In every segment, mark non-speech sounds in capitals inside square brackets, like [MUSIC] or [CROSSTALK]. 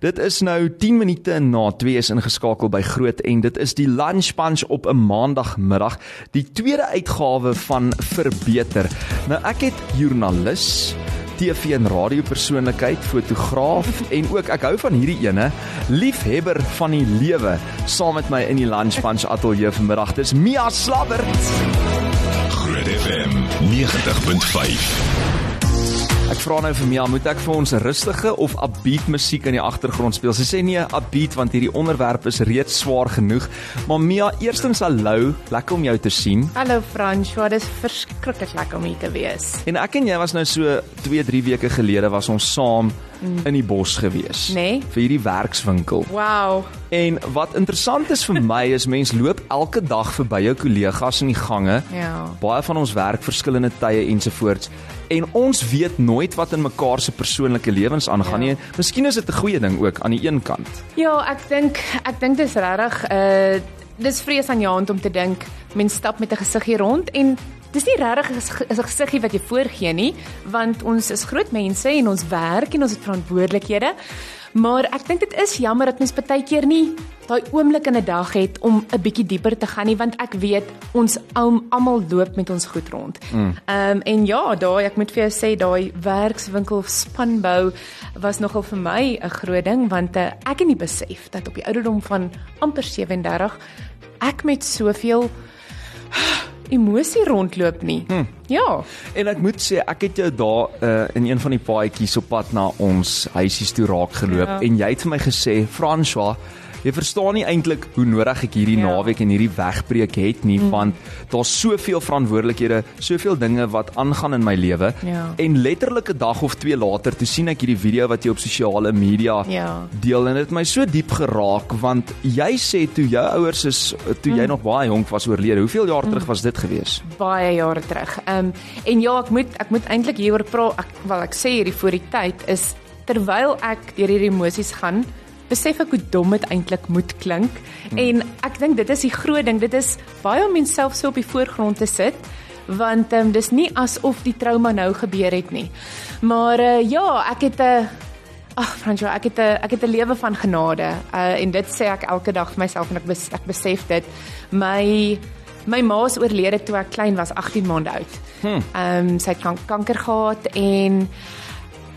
Dit is nou 10 minute na 2 is ingeskakel by Groot en dit is die Lunch Punch op 'n maandagmiddag, die tweede uitgawe van Verbeter. Nou ek het joernalis TV en radiopersoonlikheid, fotograaf en ook ek hou van hierdie ene, liefhebber van die lewe, saam met my in die Lunch Punch ateljee vanmiddag. Dis Mia Slabbert. Groot FM 90.5. Ek vra nou vir Mia, moet ek vir ons rustige of upbeat musiek in die agtergrond speel? Sy sê nee, upbeat want hierdie onderwerp is reeds swaar genoeg. Maar Mia, eerstens hallo, lekker om jou te sien. Hallo François, dit is verskriklik lekker om hier te wees. En ek en jy was nou so 2, 3 weke gelede was ons saam in die bos gewees. Nee. Vir hierdie werkswinkel. Wow. En wat interessant is vir my is mense loop elke dag verby jou kollegas in die gange. Ja. Baie van ons werk verskillende tye ensovoorts en ons weet nooit wat in mekaar se persoonlike lewens aangaan Ja. nie. Miskien is dit 'n goeie ding ook aan die een kant. Ja, ek dink ek dink dis regtig uh dis vrees aan jou hand om te dink mens stap met 'n gesiggie rond en dis nie regtig 'n 'n gesiggie wat jy voorgee nie, want ons is groot mense en ons werk en ons het verantwoordelikhede. Maar ek dink dit is jammer dat mens baie keer nie daai oomblik in 'n dag het om 'n bietjie dieper te gaan nie want ek weet ons almal loop met ons goed rond. Ehm um, en ja, daai ek moet vir jou sê daai werkswinkel of spanbou was nogal vir my 'n groot ding want uh, ek het nie besef dat op die ouderdom van amper 37 ek met soveel emosie rondloop nie. Hm. Ja. En ek moet sê ek het jou daar uh, in een van die paadjies op pad na ons huisies toe raak geloop Ja. en jy het vir my gesê François Jy verstaan nie eintlik hoe nodig ek hierdie Ja. naweek en hierdie wegbreek het nie mm. want daar's soveel verantwoordelikhede, soveel dinge wat aangaan in my lewe. Ja. En letterlik 'n dag of twee later toe sien ek hierdie video wat jy op sosiale media Ja. deel en dit het my so diep geraak want jy sê toe jou ouers is toe jy nog baie jonk was oorlede. Hoeveel jaar terug was dit gewees? baie jare terug. Ehm um, en ja, ek moet ek moet eintlik hieroor praat. Ek wel ek sê hierdie voor die tyd is terwyl ek deur hierdie emosies gaan, besef ek hoe dom dit eintlik moet klink. Hmm. En ek dink dit is die groot ding. Dit is baie om menself so op die voorgrond te sit want um, dis nie asof die trauma nou gebeur het nie. Maar uh, ja, ek het 'n uh, Ag Franjo, ek het 'n ek het 'n lewe van genade. Uh en dit sê ek elke dag vir myself en ek bes, ek besef dit. My my ma is oorlede toe ek klein was, 18 maande oud. Ehm um, sy het kan, kanker gehad en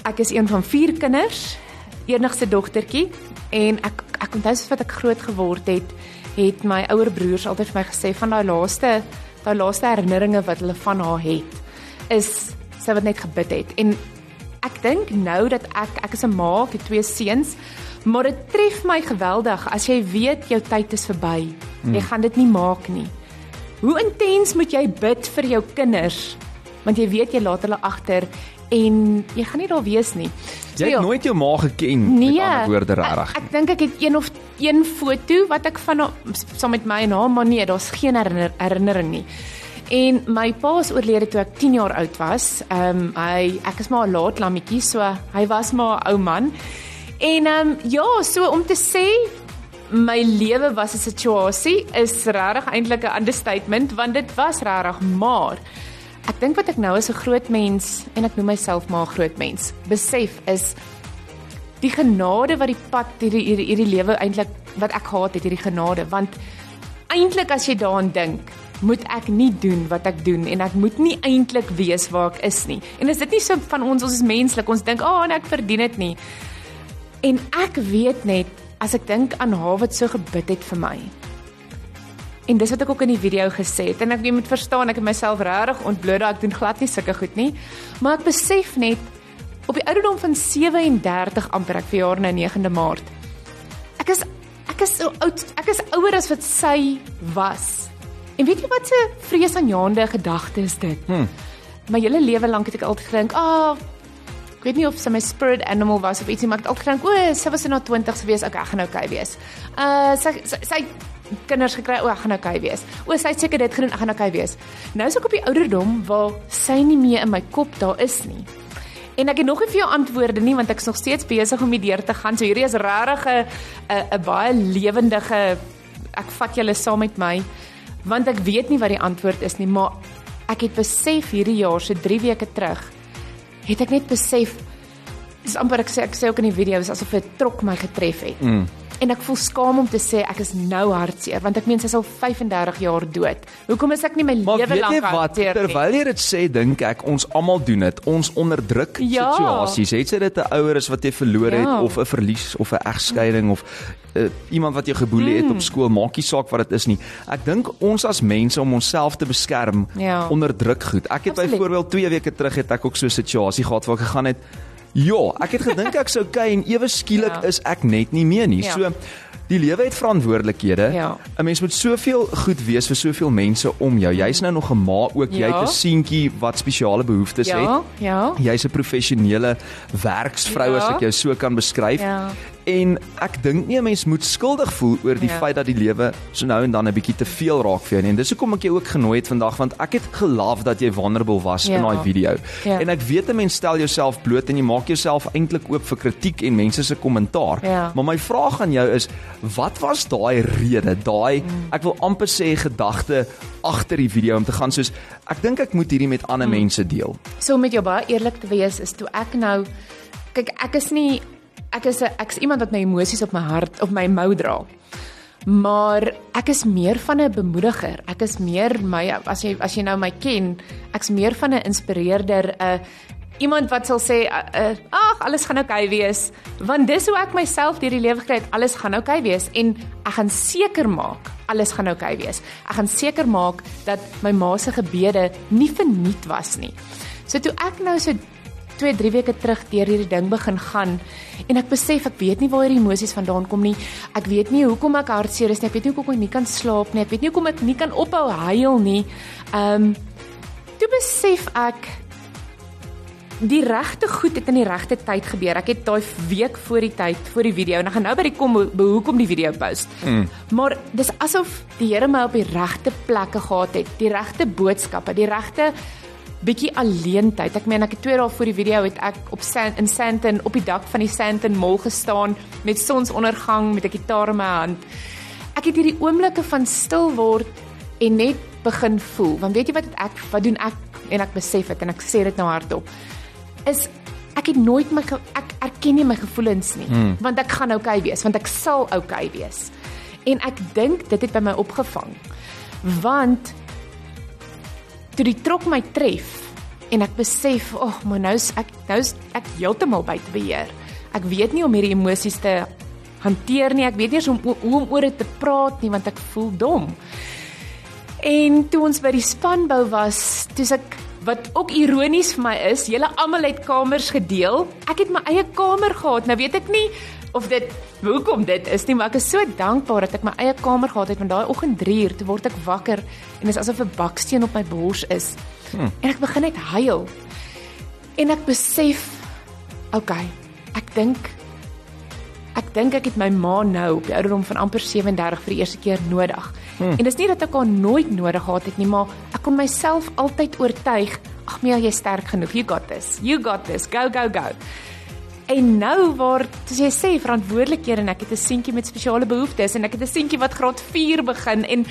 ek is een van vier kinders, enigste dogtertjie en ek ek onthou soos wat ek groot geword het, het my ouer broers altyd vir my gesê van daai laaste daai laaste herinneringe wat hulle van haar het is sy wat net gebid het en ek dink nou dat ek ek is 'n ma, ek het twee seuns, maar dit tref my geweldig as jy weet jou tyd is verby. Jy gaan dit nie maak nie. Hoe intens moet jy bid vir jou kinders? Want jy weet jy laat hulle agter en jy gaan nie daar wees nie. Jy het ja. nooit jou ma geken Nee, met ander woorde regtig. Ek, ek dink ek het een of een foto wat ek van saam met my en haar, maar nee, daar's geen herinner, herinnering nie. En my pa is oorlede toe ek 10 jaar oud was. Ehm um, hy ek is maar 'n laat lammetjie, so hy was maar 'n ou man. En ehm um, ja, so om te sê my lewe was 'n situasie is regtig eintlik 'n understatement want dit was regtig maar ek dink wat ek nou as 'n groot mens en ek noem myself maar 'n groot mens besef is die genade wat die pad hierdie hierdie, hierdie lewe eintlik wat ek gehad het hierdie genade. Want eintlik as jy daaraan dink moet ek nie doen wat ek doen en ek moet nie eintlik wees waar ek is nie. En is dit nie so van ons ons is menslik ons dink ag oh, nee ek verdien dit nie. En ek weet net as ek dink aan haar wat so gebid het vir my En dis wat ek ook in die video gesê het en ek jy moet verstaan ek het myself regtig ontbloot dat ek doen glad nie sulke goed nie. Maar ek besef net op die ouderdom van 37 amper ek verjaar nou 9de Maart. Ek is ek is so oud, ek is ouer as wat sy was. En weet jy wat se vreesaanjaende gedagte is dit? Hm. My hele lewe lank het ek altyd gedink, "Ag, oh, ek weet nie of sy my spirit animal was of ietsie, maar ek het altyd gedink, "O, sy was in haar 20's gewees, okay, ek gaan nou okay wees." Uh sy sy, sy kinders gekry, o, ek gaan okay wees. O, sy het seker dit gedoen, ek gaan okay wees. Nou is ek op die ouderdom waar sy nie meer in my kop daar is nie. En ek het nog nie vir jou antwoorde nie want ek is nog steeds besig om hierdeur te gaan. So hierdie is regtig 'n 'n baie lewendige ek vat julle saam met my want ek weet nie wat die antwoord is nie, maar ek het besef hierdie jaar so 3 weke terug het ek net besef dis amper ek sê ek sê ook in die video is asof 'n trok my getref het. Mm. En ek voel skaam om te sê ek is nou hartseer want ek meen sy is al 35 jaar dood. Hoekom is ek nie my lewe lank hartseer nie? terwyl jy dit sê, dink ek ons almal doen dit. Ons onderdruk Ja. situasies. Het sy dit 'n ouer is wat jy verloor het Ja. of 'n verlies of 'n egskeiding of uh, iemand wat jou geboelie het Mm. op skool, maak nie saak wat dit is nie. Ek dink ons as mense om onsself te beskerm Ja. onderdruk goed. Ek het byvoorbeeld 2 weke terug het ek ook so 'n situasie gehad waar ek gegaan het Ja, ek het gedink ek's okay en ewe skielik Ja. is ek net nie meer nie. Ja. So die lewe het verantwoordelikhede. Ja. 'n Mens moet soveel goed wees vir soveel mense om jou. Jy's nou nog 'n ma ook. Jy Ja. het 'n seentjie wat spesiale behoeftes Ja, het. ja. Jy's 'n professionele werksvrou Ja. as ek jou so kan beskryf. Ja. En ek dink nie 'n mens moet skuldig voel oor die Ja. feit dat die lewe so nou en dan 'n bietjie te veel raak vir jou nie. En dis hoekom ek jou ook genooi het vandag want ek het geloof dat jy vulnerable was Ja. in daai video. Ja. En ek weet 'n mens stel jouself bloot en jy maak jouself eintlik oop vir kritiek en mense se kommentaar. Ja. Maar my vraag aan jou is wat was daai rede, daai Mm. ek wil amper sê gedagte agter die video om te gaan soos ek dink ek moet hierdie met Mm. ander mense deel. So met jou baie eerlik te wees is toe ek nou kyk ek is nie ek is 'n ek's iemand wat my emosies op my hart op my mou dra. Maar ek is meer van 'n bemoediger. Ek is meer my as jy as jy nou my ken, ek's meer van 'n inspireerder, 'n iemand wat sal sê uh, uh, ag alles gaan oukei okay wees, want dis hoe ek myself deur die lewe gekry het, alles gaan oukei okay wees en ek gaan seker maak alles gaan oukei okay wees. Ek gaan seker maak dat my ma se gebede nie verniet was nie. So toe ek nou so 2, 3 weke terug deur hierdie ding begin gaan en ek besef ek weet nie waar hierdie emosies vandaan kom nie. Ek weet nie hoekom ek hartseer is nie. Ek weet nie hoekom ek nie kan slaap nie. Ek weet nie hoekom ek nie kan ophou huil nie. Ehm um, toe besef ek die regte goed het in die regte tyd gebeur. Ek het daai week voor die tyd, voor die video en ek gaan nou by die kom hoekom die video post. Mm. Maar dis asof die Here my op die regte plekke gehad het, die regte boodskappe, die regte bietjie alleentyd. Ek meen ek het 2 dae voor die video het ek op Sand, in Sandton op die dak van die Sandton Mall gestaan met sonsondergang met 'n gitaar in my hand. Ek het hierdie oomblikke van stil word en net begin voel. Want weet jy wat ek wat doen ek en ek besef dit en ek sê dit nou hardop is ek het nooit my ek erken nie my gevoelens nie hmm. want ek gaan oukei okay wees want ek sal oukei okay wees. En ek dink dit het by my opgevang want toe die trok my tref en ek besef ag oh, maar nou's ek nou's ek heeltemal buite beheer. Ek weet nie om hierdie emosies te hanteer nie ek weet nie eens hoe, hoe om oor dit te praat nie want ek voel dom. En toe ons by die spanbou was toe ek wat ook ironies vir my is, julle almal het kamers gedeel. Ek het my eie kamer gehad. Nou weet ek nie of dit hoekom dit is nie, maar ek is so dankbaar dat ek my eie kamer gehad het want daai oggend 3uur toe word ek wakker en dit is asof 'n baksteen op my bors is. Hmm. En ek begin net huil. En ek besef, okay, ek dink ek dink ek het my ma nou op die ouderdom van amper 37 vir die eerste keer nodig. Hmm. En dis nie dat ek haar nooit nodig gehad het nie, maar ek kon myself altyd oortuig, ag Mia, jy's sterk genoeg. You got this. You got this. Go go go. En nou waar, soos jy sê, verantwoordelikhede en ek het 'n seentjie met spesiale behoeftes en ek het 'n seentjie wat graad 4 begin en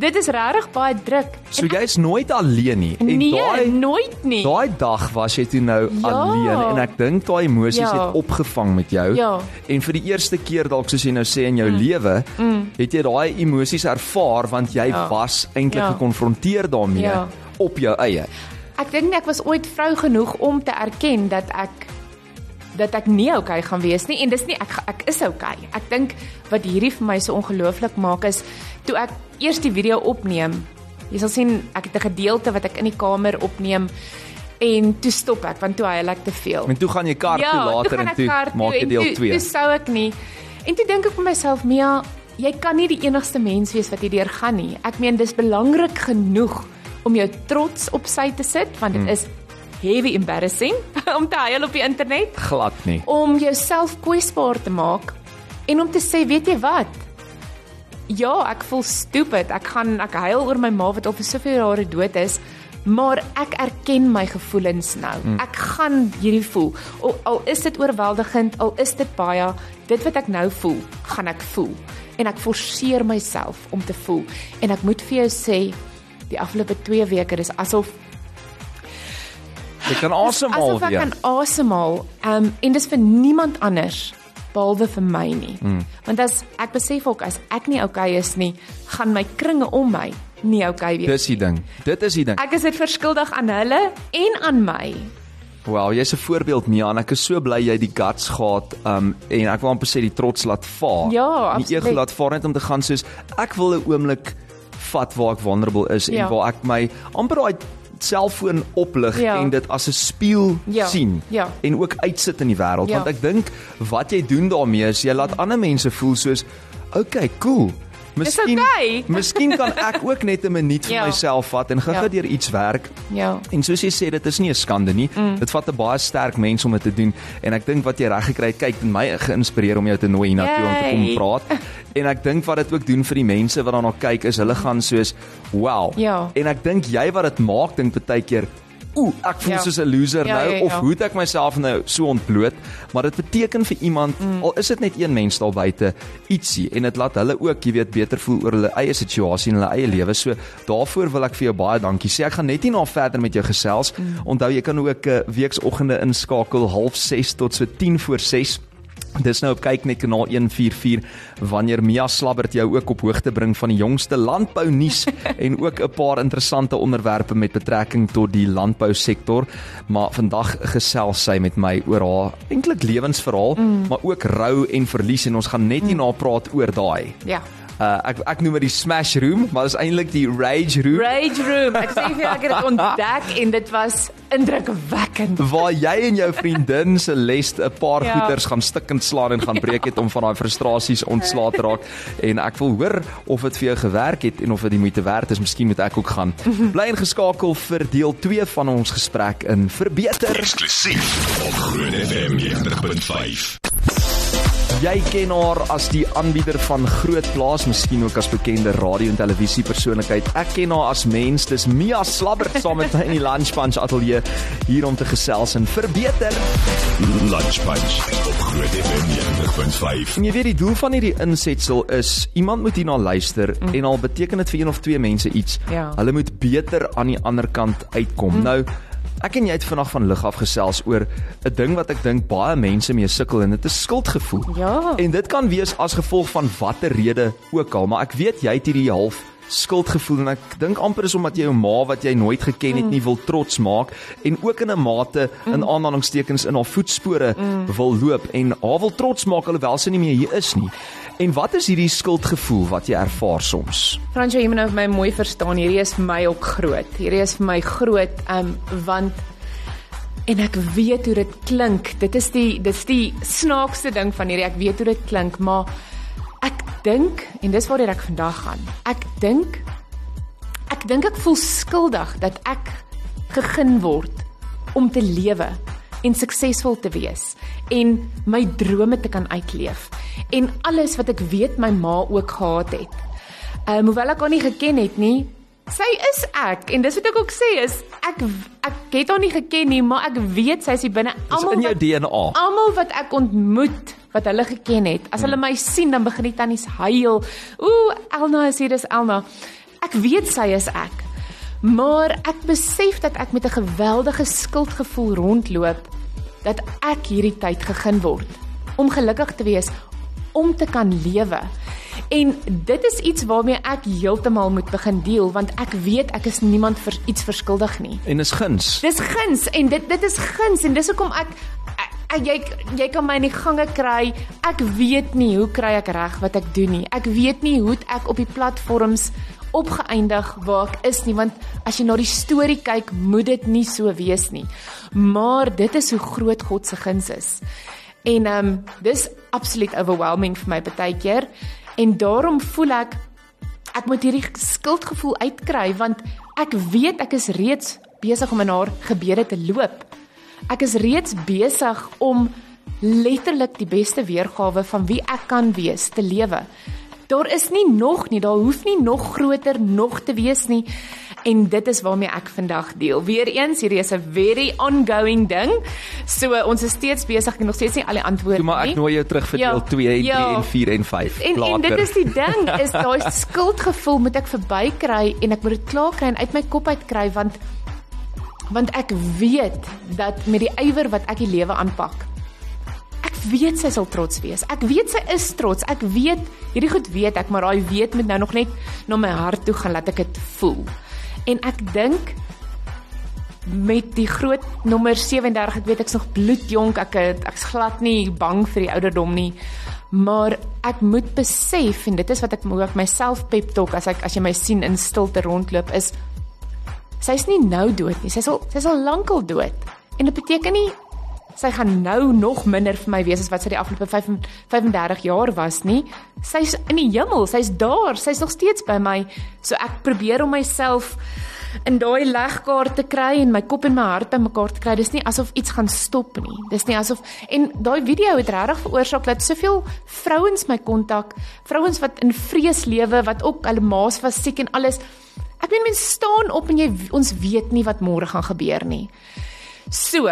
dit is regtig baie druk. So jy's nooit alleen nie. En nee, daai nooit nie. daai dag was jy toe nou Ja. alleen en ek dink daai emosies Ja. het opgevang met jou. Ja. En vir die eerste keer dalk soos jy nou sê in jou mm. lewe, mm. het jy daai emosies ervaar want jy Ja. was eintlik Ja. gekonfronteer daarmee Ja. op jou eie. Ek dink ek was ooit vrou genoeg om te erken dat ek dat ek nie okay gaan wees nie en dis nie ek ek is okay. Ek dink wat hierdie vir my so ongelooflik maak is toe ek eers die video opneem. Jy sal sien ek het 'n gedeelte wat ek in die kamer opneem en toe stop ek want toe hy ek te veel. En toe gaan jy kar ja, toe later gaan en toe kar maak jy deel toe- 2. Toe sou ek nie. En toe dink ek vir myself, Mia, jy kan nie die enigste mens wees wat hierdeur gaan nie. Ek meen dis belangrik genoeg om jou trots op sy te sit want dit hmm. is heavy embarrassing [LAUGHS] om te huil op die internet, Glad nie. om jouself kwesbaar te maak en om te sê, weet jy wat? Ja, ek voel stupid. Ek gaan ek huil oor my ma wat al vir soveel jare dood is, maar ek erken my gevoelens nou. Hmm. Ek gaan hierdie voel. Al, al is dit oorweldigend, al is dit baie, dit wat ek nou voel, gaan ek voel. En ek forceer myself om te voel. En ek moet vir jou sê, die afgelope 2 weke, dis asof Jy kan asemhaal Asof ek weer. kan asemhaal. Ehm um, en dis vir niemand anders behalwe vir my nie. Mm. Want as ek besef ook as ek nie okay is nie, gaan my kringe om my nie okay wees. Dis die ding. Dit is die ding. Ek is dit verskuldig aan hulle en aan my. Wow, jy's 'n voorbeeld Mia en ek is so bly jy die guts gehad um en ek wil amper sê die trots laat vaar. Ja, Die ego absoluut. laat vaar net om te gaan soos ek wil 'n oomblik vat waar ek vulnerable is Ja. en waar ek my amper daai selfoon oplig Ja. en dit as 'n spieël Ja, sien ja. en ook uitsit in die wêreld Ja. want ek dink wat jy doen daarmee is jy laat ander mense voel soos okay, cool. Miskien okay. [LAUGHS] miskien kan ek ook net 'n minuut vir Ja. myself vat en gou-gou Ja. deur iets werk Ja. En soos jy sê, dit is nie 'n skande nie. Mm. Dit vat 'n baie sterk mens om dit te doen en ek dink wat jy reg gekry het, kyk, het my geïnspireer om jou te nooi hiernatoe om te kom praat. [LAUGHS] En ek dink wat dit ook doen vir die mense wat daarna kyk is hulle gaan soos, "Wow." Ja. En ek dink jy wat dit maak dink baie keer Ooh, ek voel Ja. soos 'n loser Ja, nou ja, ja. of hoe het ek myself nou so ontbloot? Maar dit beteken vir iemand, mm. al is dit net een mens daar buite, ietsie en dit laat hulle ook, jy weet, beter voel oor hulle eie situasie en hulle eie lewe. So daarvoor wil ek vir jou baie dankie sê. Ek gaan net hierna verder met jou gesels. Mm. Onthou jy kan ook uh, weeksoggende inskakel 06:30 tot so 10 voor 6. Dis nou op kyk net kanaal 144 wanneer Mia Slabbert jou ook op hoogte bring van die jongste landbou nuus [LAUGHS] en ook 'n paar interessante onderwerpe met betrekking tot die landbousektor. Maar vandag gesels sy met my oor haar eintlik lewensverhaal, mm. maar ook rou en verlies en ons gaan net hierna praat oor daai. Ja. Uh ek ek noem dit die smash room, maar dit is eintlik die rage room. Rage room. Ek sê vir jou ek het dit ontdek en dit was indrukwekkend. waar jy en jou vriendin se les 'n paar Ja. goeters gaan stikkend slaan en gaan breek het om van daai frustrasies ontslae te raak en ek wil hoor of dit vir jou gewerk het en of dit die moeite werd is miskien moet ek ook gaan bly ingeskakel vir deel 2 van ons gesprek in verbeter Eksklusief op Groot FM 90.5. jy ken haar as die aanbieder van groot plaas miskien ook as bekende radio en televisie persoonlikheid ek ken haar as mens dis Mia Slabbert saam met my in die Lunch Punch ateljee hier om te gesels en verbeter Lunch Punch op Groot FM 90.5. En jy weet die doel van hierdie insetsel is iemand moet hierna luister mm. en al beteken dit vir een of twee mense iets. Ja. Hulle moet beter aan die ander kant uitkom. Mm. Nou Ek en jy het vandag van lig af gesels oor 'n ding wat ek dink baie mense mee sukkel en dit is skuldgevoel. Ja. En dit kan wees as gevolg van watter rede ook al, maar ek weet jy het hierdie half skuldgevoel en ek dink amper is omdat jy jou ma wat jy nooit geken het nie wil trots maak en ook in 'n mate in aanhalingstekens in haar voetspore wil loop en haar wil trots maak alhoewel sy nie meer hier is nie. En wat is hierdie skuldgevoel wat jy ervaar soms? Fransjo, jy moet nou my mooi verstaan. Hierdie is vir my ook groot. Hierdie is vir my groot um want en ek weet hoe dit klink. Dit is die dis die snaakste ding van hierdie. Ek weet hoe dit klink, maar ek dink en dis waar ek vandag gaan. Ek dink ek dink ek voel skuldig dat ek gegeen word om te lewe en suksesvol te wees en my drome te kan uitleef en alles wat ek weet my ma ook gehad het. Ehm um, hoewel ek haar nie geken het nie, sy is ek en dis wat ek ook sê is ek ek het haar nie geken nie, maar ek weet sy is hier binne almal in jou wat DNA. almal wat ek ontmoet wat hulle geken het. As hulle my sien dan begin die tannies huil. Ooh, Elna is hier, dis Elna. Ek weet sy is ek. Maar ek besef dat ek met 'n geweldige skuldgevoel rondloop dat ek hierdie tyd gegeen word om gelukkig te wees, om te kan lewe. En dit is iets waarmee ek heeltemal moet begin deel want ek weet ek is niemand vir iets verskuldig nie. En is guns. Dis guns en dit dit is guns en dis hoekom ek, ek, ek jy jy kan my in die gange kry. Ek weet nie hoe kry ek reg wat ek doen nie. Ek weet nie hoe ek op die platforms opgeëindig waar ek is nie want as jy na die storie kyk, moet dit nie so wees nie. Maar dit is hoe groot God se guns is. En ehm um, dis absoluut overwhelming vir my baie keer en daarom voel ek ek moet hierdie skuldgevoel uitkry want ek weet ek is reeds besig om in haar gebede te loop. Ek is reeds besig om letterlik die beste weergawe van wie ek kan wees te lewe. Daar is nie nog nie, daar hoef nie nog groter nog te wees nie. En dit is waarmee ek vandag deel. Weereens, hierdie is 'n very ongoing ding. So ons is steeds besig en nog steeds nie al die antwoorde Toe maar nie. ek nooi jou terug vir Ja, deel 2 en 3 ja. en 4 en 5. En en dit is die ding, is [LAUGHS] daai skuldgevoel moet ek verbykry en ek moet dit klaar kry en uit my kop uit kry want Want ek weet dat met die ywer wat ek die lewe aanpak, weet sy sal trots wees. Ek weet sy is trots. Ek weet hierdie goed weet ek, maar daai weet moet nou nog net na my hart toe gaan laat ek dit voel. En ek dink met die groot nommer 37, ek weet ek's nog bloedjonk, ek het- ek's glad nie bang vir die ouderdom nie. Maar ek moet besef en dit is wat ek ek myself pep talk as ek as jy my sien in stilte rondloop is sy's nie nou dood nie. Sy sal sy sal lankal dood. En dit beteken nie sy gaan nou nog minder vir my wees as wat sy die afgelope 35 35 jaar was nie. Sy's in die hemel, sy's daar, sy's nog steeds by my. So ek probeer om myself in daai legkaart te kry en my kop en my hart aan mekaar te kry. Dis nie asof iets gaan stop nie. Dis nie asof en daai video het regtig veroorsaak dat soveel vrouens my kontak, vrouens wat in vrees lewe, wat ook hulle maas was siek en alles. Ek meen mense staan op en jy ons weet nie wat môre gaan gebeur nie. So,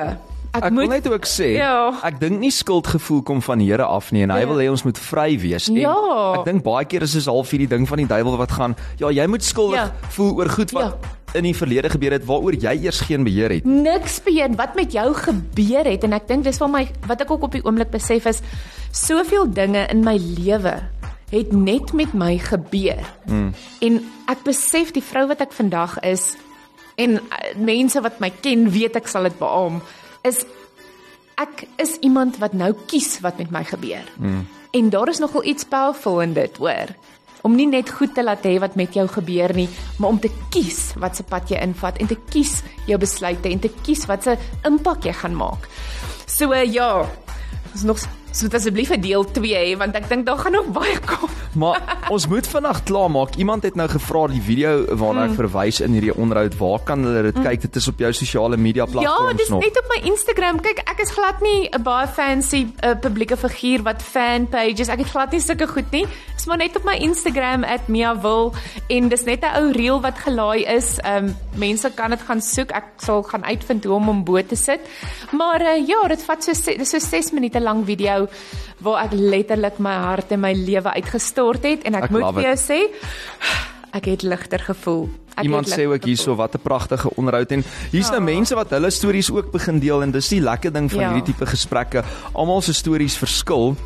ek, Ek, moet wil net ook sê, Ja. ek dink nie skuldgevoel kom van Here af nie en hy Ja. wil hê ons moet vry wees. En Ja. Ek dink baie keer is dit half hierdie ding van die duiwel wat gaan, ja, jy moet skuldig Ja. voel oor goed wat in die verlede gebeur het waaroor jy eers geen beheer het. niks beheer wat met jou gebeur het en ek dink dis vir my wat ek ook op die oomblik besef is soveel dinge in my lewe het net met my gebeur. Mm. En ek besef die vrou wat ek vandag is en uh, mense wat my ken weet ek sal dit beamoen is ek is iemand wat nou kies wat met my gebeur. Mm. En daar is nogal iets powerful in dit, hoor. Om nie net goed te laat hê wat met jou gebeur nie, maar om te kies wat se pad jy invat en te kies jou besluite en te kies wat se impak jy gaan maak. So uh, ja, ons nog so asseblief 'n deel 2 hê want ek dink daar gaan nog baie kom. Maar ons moet vinnig klaar maak. Iemand het nou gevra die video waarna Hmm. ek verwys in hierdie onderhoud, waar kan hulle dit kyk? Dit is op jou sosiale media Ja, platforms dis nog. net op my Instagram. Kyk, ek is glad nie 'n baie fancy uh, publieke figuur wat fan pages. Ek het glad nie sulke goed nie. Dis maar net op my Instagram @miavil en dis net 'n ou reel wat gelaai is. Um, mense kan dit gaan soek. Ek sal gaan uitvind hoe om hom bo te sit. Maar uh, ja, dit vat so dis so 6 minute lank video waar ek letterlik my hart en my lewe uitgestort het en ek, Ek moet vir jou sê ek het ligter gevoel. Ek Iemand sê ook hierso wat 'n pragtige onderhoud en hier's nou Ja. mense wat hulle stories ook begin deel en dis die lekker ding van Ja. hierdie tipe gesprekke. Almal se stories verskil.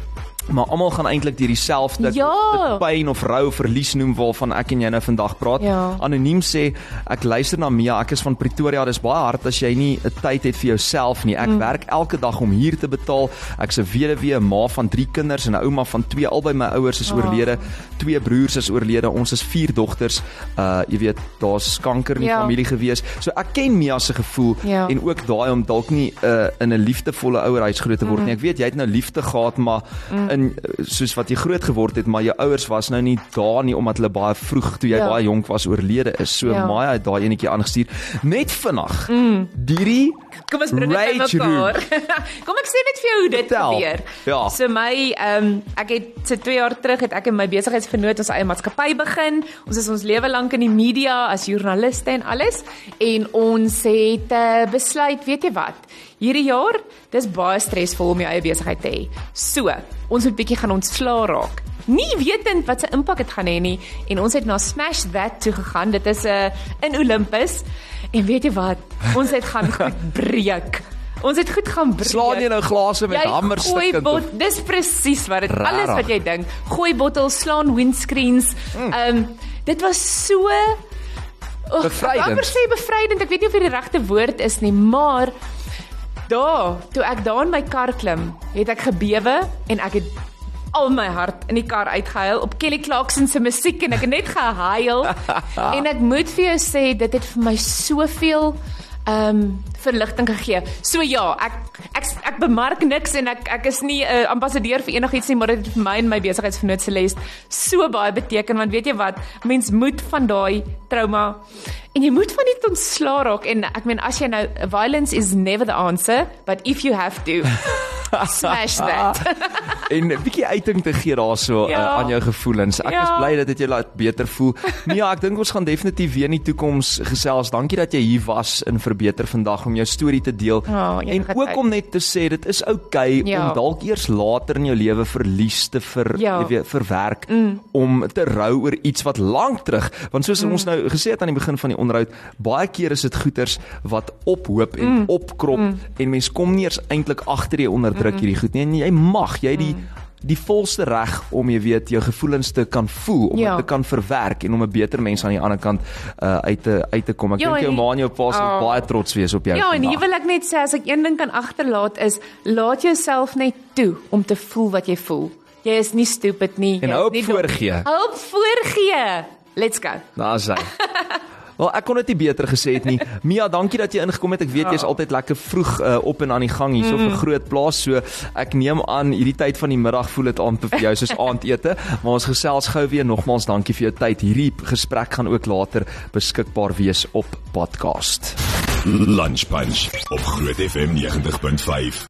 Maar almal gaan eintlik deur dieselfde Ja. pyn of rou verlies noem waarvan ek en jy nou vandag praat. Ja. Anoniem sê ek luister na Mia, ek is van Pretoria. Dis baie hard as jy nie 'n tyd het vir jouself nie. Ek mm. werk elke dag om huur te betaal. Ek's 'n weduwee, 'n ma van 3 kinders en 'n ouma van 2. Albei my ouers is Oh. oorlede. Twee broers is oorlede. Ons is 4 dogters. Uh jy weet, daar's kanker in die Ja. familie gewees. So ek ken Mia se gevoel Ja. en ook daai om dalk nie uh, in 'n liefdevolle ouerhuis groot te word Mm. nie. Ek weet jy het nou liefde gehad, maar in soos wat jy groot geword het, maar jou ouers was nou nie daar nie omdat hulle baie vroeg toe jy Ja. baie jonk was oorlede is. So Ja. Maya het daai enetjie aangestuur. Net vinnig. Mm. Hierdie Kom ons bring dit Rage bymekaar. [LAUGHS] Kom ek sê net vir jou hoe dit Vertel. gebeur. Ja. So my ehm um, ek het so 2 jaar terug het ek in my besigheidsvernoot ons eie maatskappy begin. Ons is ons lewe lank in die media as joernaliste en alles en ons het uh, besluit, weet jy wat? Hierdie jaar, dis baie stresvol om jou eie besigheid te hê. So, ons moet bietjie gaan ontslaa raak. Nie wetend wat se impak dit gaan hê nie en ons het na Smash That toe gegaan. Dit is 'n uh, in Olympus. En weet jy wat? Ons het gaan [LAUGHS] goed breek. Ons het goed gaan breek. slaan jy nou glase met gooi stukkend bot, dis presies wat dit alles wat jy dink. Gooi bottels, slaan windscreens. Mm. Ehm um, dit was so oh, Bevrydend. Ek sê bevrydend. Ek weet nie of dit die regte woord is nie, maar daar, toe ek daar in my kar klim, het ek gebewe en ek het al my hart in die kar uitgehuil op Kelly Clarkson se musiek en ek het net gehuil. [LAUGHS] En ek moet vir jou sê dit het vir my soveel ehm um, verligting gegee. So ja, ek ek ek bemark niks en ek ek is nie 'n uh, ambassadeur vir enigiets nie, maar dit het vir my en my besigheidsvernoot Celeste so baie beteken want weet jy wat, mens moet van daai trauma en jy moet van dit ontslaa raak. En ek meen as jy nou violence is never the answer, but if you have to [LAUGHS] Smash that. [LAUGHS] en 'n bietjie uiting te gee daarso Ja. uh, aan jou gevoelens. Ek Ja. is bly dat dit jou laat beter voel. Nee, ja, ek dink ons gaan definitief weer in die toekoms gesels. Dankie dat jy hier was in Verbeter vandag om jou storie te deel. Oh, en ook tyd. om net te sê dit is oukei okay Ja. om dalk eers later in jou lewe verlies te ver Ja. weet verwerk mm. om te rou oor iets wat lank terug want soos mm. ons nou gesê het aan die begin van die onderhoud baie keer is dit goeters wat ophoop en mm. opkrop mm. en mens kom nie eers eintlik agter jy onderdruk hierdie goed nie en jy mag jy die mm die volste reg om jy weet jou gevoelens te kan voel, om Ja. dit te kan verwerk en om 'n beter mens aan die ander kant uh, uit te uit te kom. Ek Ja, dink jou en ma en jou pa sal Oh. baie trots wees op jou. Ja, en vandag. hier wil ek net sê as ek een ding kan agterlaat is laat jouself net toe om te voel wat jy voel. Jy is nie stupid nie. En hou op voorgee. Hou op voorgee. Let's go. Daar's hy. [LAUGHS] Wel, ek kon dit nie beter gesê het nie. [LAUGHS] Mia, dankie dat jy ingekom het. Ek weet jy's altyd lekker vroeg uh, op en aan die gang hierso mm. vir groot plaas. So ek neem aan hierdie tyd van die middag voel dit aan vir jou soos [LAUGHS] aandete, maar ons gesels gou weer nogmaals dankie vir jou tyd. Hierdie gesprek gaan ook later beskikbaar wees op podcast. Lunch Punch op Groot FM 90.5.